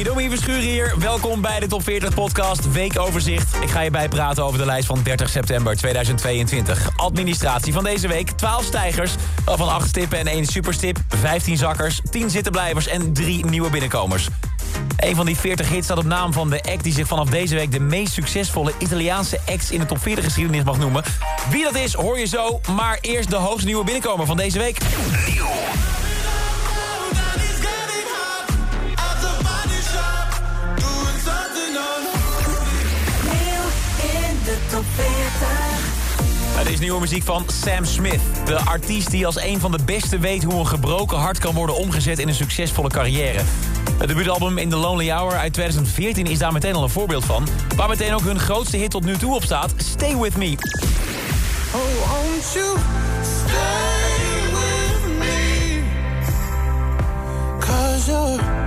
Idomi Verschuren hier. Welkom bij de Top 40 podcast Weekoverzicht. Ik ga je bijpraten over de lijst van 30 september 2022. Administratie van deze week. 12 stijgers, van 8 stippen en 1 superstip. 15 zakkers, 10 zittenblijvers en 3 nieuwe binnenkomers. Een van die 40 hits staat op naam van de act... die zich vanaf deze week de meest succesvolle Italiaanse acts... in de top 40 geschiedenis mag noemen. Wie dat is, hoor je zo. Maar eerst de hoogste nieuwe binnenkomer van deze week. Nieuw. Nieuwe muziek van Sam Smith. De artiest die als een van de beste weet hoe een gebroken hart kan worden omgezet in een succesvolle carrière. Het debuutalbum In The Lonely Hour uit 2014 is daar meteen al een voorbeeld van. Waar meteen ook hun grootste hit tot nu toe op staat, Stay With Me. Oh, stay with me?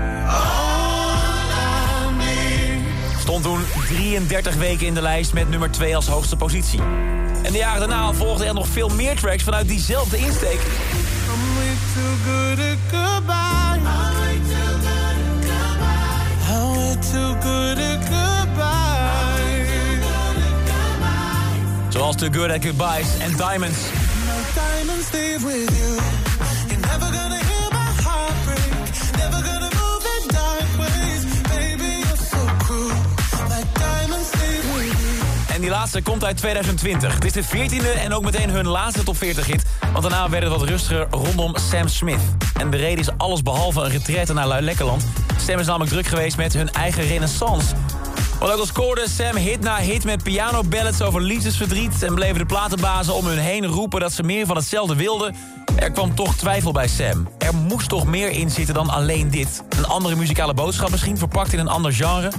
Toen 33 weken in de lijst met nummer 2 als hoogste positie. En de jaren daarna volgden er nog veel meer tracks vanuit diezelfde insteek. Zoals Too Good at Goodbyes en Diamonds. Die laatste komt uit 2020. Dit is de 14e en ook meteen hun laatste top 40 hit. Want daarna werd het wat rustiger rondom Sam Smith. En de reden is alles behalve een retraite naar Luilekkerland. Sam is namelijk druk geweest met hun eigen renaissance. Want ook al scoorde Sam hit na hit met piano-ballads over liefdesverdriet... en bleven de platenbazen om hun heen roepen dat ze meer van hetzelfde wilden... er kwam toch twijfel bij Sam. Er moest toch meer in zitten dan alleen dit. Een andere muzikale boodschap misschien, verpakt in een ander genre...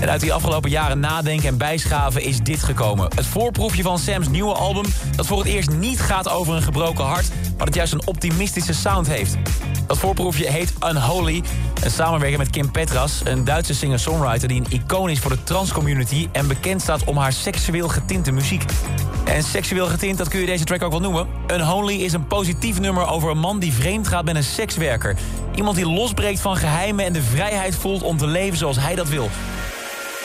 En uit die afgelopen jaren nadenken en bijschaven is dit gekomen. Het voorproefje van Sam's nieuwe album... dat voor het eerst niet gaat over een gebroken hart... maar dat juist een optimistische sound heeft. Dat voorproefje heet Unholy. Een samenwerking met Kim Petras, een Duitse singer-songwriter... die een icoon is voor de transcommunity... en bekend staat om haar seksueel getinte muziek. En seksueel getint, dat kun je deze track ook wel noemen. Unholy is een positief nummer over een man die vreemd gaat met een sekswerker. Iemand die losbreekt van geheimen en de vrijheid voelt om te leven zoals hij dat wil.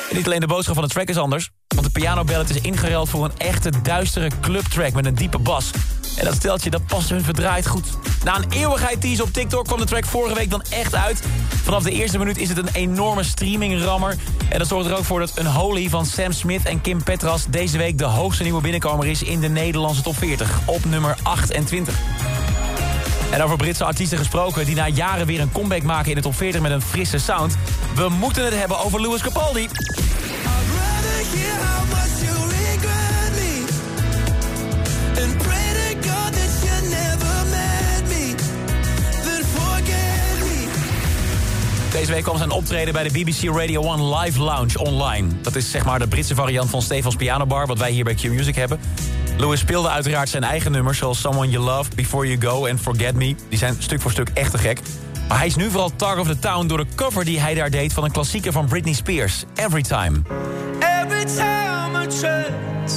En niet alleen de boodschap van de track is anders... want de pianoballet is ingeruild voor een echte duistere clubtrack met een diepe bas. En dat steltje, dat past hun verdraaid goed. Na een eeuwigheid tease op TikTok kwam de track vorige week dan echt uit. Vanaf de eerste minuut is het een enorme streamingrammer. En dat zorgt er ook voor dat een Holy van Sam Smith en Kim Petras... deze week de hoogste nieuwe binnenkomer is in de Nederlandse top 40. Op nummer 28. En over Britse artiesten gesproken die na jaren weer een comeback maken in de top 40 met een frisse sound. We moeten het hebben over Louis Capaldi. Deze week kwam zijn optreden bij de BBC Radio 1 Live Lounge online. Dat is zeg maar de Britse variant van Stefans Pianobar, wat wij hier bij Q-Music hebben. Louis speelde uiteraard zijn eigen nummers... zoals Someone You Love, Before You Go en Forget Me. Die zijn stuk voor stuk echt te gek. Maar hij is nu vooral Talk of the Town door de cover die hij daar deed... van een klassieker van Britney Spears, Every Time. Every time I try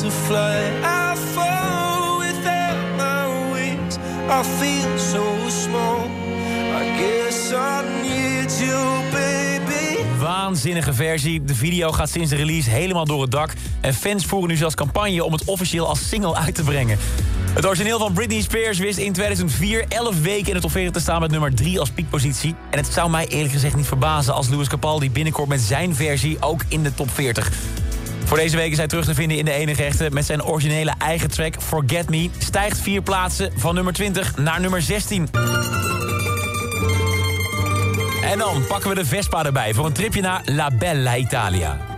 to fly, I fall without my wings. I feel so small, I guess I need you, baby. Waanzinnige versie. De video gaat sinds de release helemaal door het dak. En fans voeren nu zelfs campagne om het officieel als single uit te brengen. Het origineel van Britney Spears wist in 2004 11 weken in het top 40 te staan met nummer 3 als piekpositie. En het zou mij eerlijk gezegd niet verbazen als Louis Capaldi binnenkomt met zijn versie ook in de top 40. Voor deze week is hij terug te vinden in de enige echte met zijn originele eigen track Forget Me. Stijgt vier plaatsen van nummer 20 naar nummer 16. En dan pakken we de Vespa erbij voor een tripje naar La Bella Italia.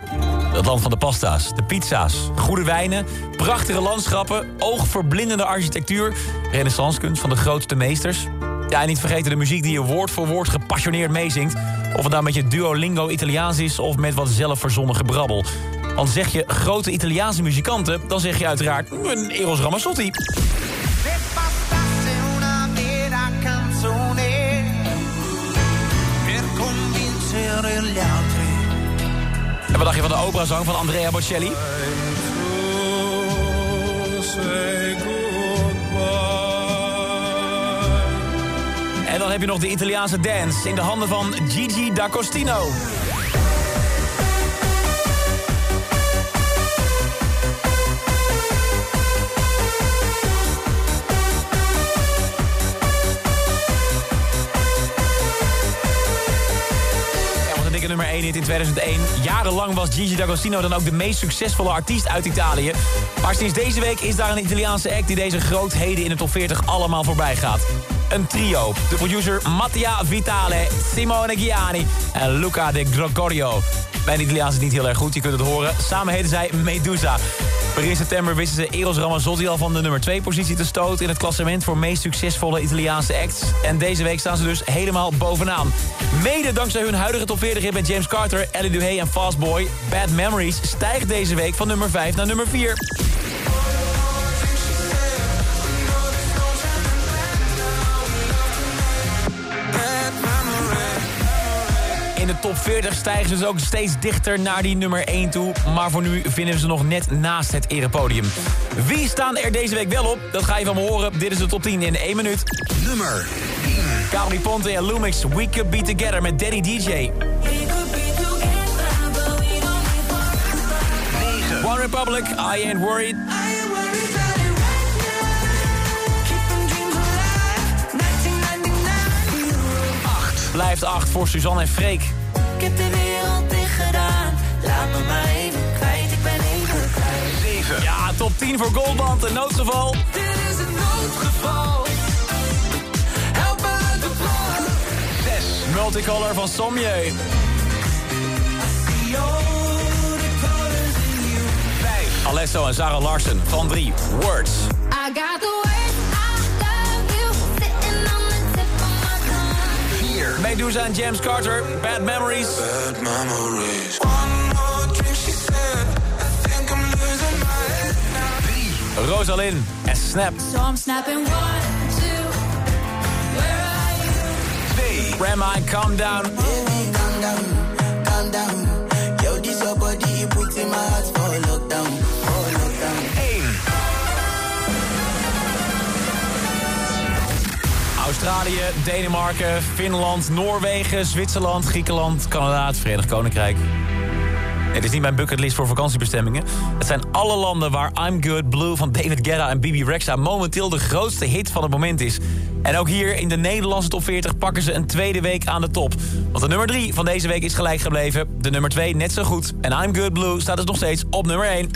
Het land van de pasta's, de pizza's, goede wijnen, prachtige landschappen... oogverblindende architectuur, renaissancekunst van de grootste meesters. Ja, en niet vergeten de muziek die je woord voor woord gepassioneerd meezingt. Of het nou met je Duolingo Italiaans is of met wat zelfverzonnen gebrabbel. Want zeg je grote Italiaanse muzikanten, dan zeg je uiteraard een Eros Ramazzotti. En wat je van de operazang van Andrea Bocelli? En dan heb je nog de Italiaanse dance in de handen van Gigi D'Agostino. In 2001. Jarenlang was Gigi D'Agostino dan ook de meest succesvolle artiest uit Italië. Maar sinds deze week is daar een Italiaanse act die deze grootheden in de top 40 allemaal voorbij gaat. Een trio. De producer Mattia Vitale, Simone Giani en Luca de Gregorio. Bij de Italiaanse is niet heel erg goed, je kunt het horen. Samen heten zij Medusa. Begin september wisten ze Eros Ramazzotti al van de nummer 2 positie te stoten... in het klassement voor meest succesvolle Italiaanse acts. En deze week staan ze dus helemaal bovenaan. Mede dankzij hun huidige top 40 hit met James Carter, Ellie Duhay en Fastboy... Bad Memories stijgt deze week van nummer 5 naar nummer 4. Top 40 stijgen ze dus ook steeds dichter naar die nummer 1 toe. Maar voor nu vinden we ze nog net naast het erepodium. Wie staan er deze week wel op? Dat ga je van me horen. Dit is de top 10 in 1 minuut. Nummer 10. Cabri Ponte en Lumix, We Could Be Together met Daddy DJ. 9. One Republic, I Ain't Worried. Blijft 8 voor Suzanne en Freek. Ik heb de wereld dicht gedaan. Laat me maar even kwijt, ik ben even kwijt. 7. Ja, top 10 voor Goldband, een noodgeval. Dit is een noodgeval. Help me uit de plan. 6. Multicolor van Sommieu. 5. Alesso en Sarah Larsen van 3. Words. I got the Medusa en James Carter, Bad Memories. Bad memories. One more drink, she said. I think I'm losing my head now. Rosalind en Snap. So I'm snapping one, two. Where are you? 2. Grandma en Calm Down. Australië, Denemarken, Finland, Noorwegen, Zwitserland, Griekenland, Canada, het Verenigd Koninkrijk. Het is niet mijn bucketlist voor vakantiebestemmingen. Het zijn alle landen waar I'm Good Blue van David Guetta en Bibi Rexha momenteel de grootste hit van het moment is. En ook hier in de Nederlandse top 40 pakken ze een tweede week aan de top. Want de nummer 3 van deze week is gelijk gebleven. De nummer 2 net zo goed. En I'm Good Blue staat dus nog steeds op nummer 1.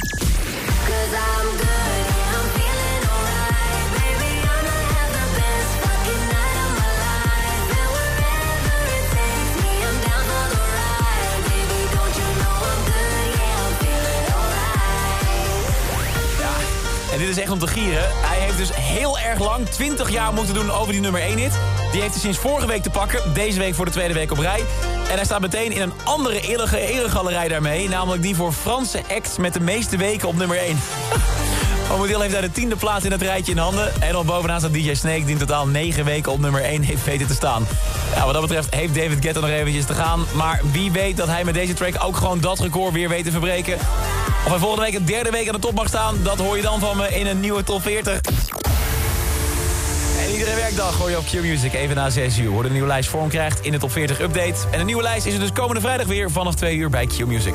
Hij heeft dus heel erg lang, 20 jaar moeten doen over die nummer 1 hit. Die heeft hij sinds vorige week te pakken. Deze week voor de tweede week op rij. En hij staat meteen in een andere eregalerij daarmee. Namelijk die voor Franse acts met de meeste weken op nummer 1. Momenteel heeft hij de tiende plaats in het rijtje in handen. En op bovenaan staat DJ Snake die in totaal 9 weken op nummer 1 heeft weten te staan. Ja, wat dat betreft heeft David Guetta nog eventjes te gaan. Maar wie weet dat hij met deze track ook gewoon dat record weer weet te verbreken. Of hij volgende week een derde week aan de top mag staan, dat hoor je dan van me in een nieuwe top 40. En iedere werkdag hoor je op Q-Music even na 6 uur... hoe de nieuwe lijst vorm krijgt in de top 40 update. En een nieuwe lijst is er dus komende vrijdag weer vanaf 2 uur bij Q-Music.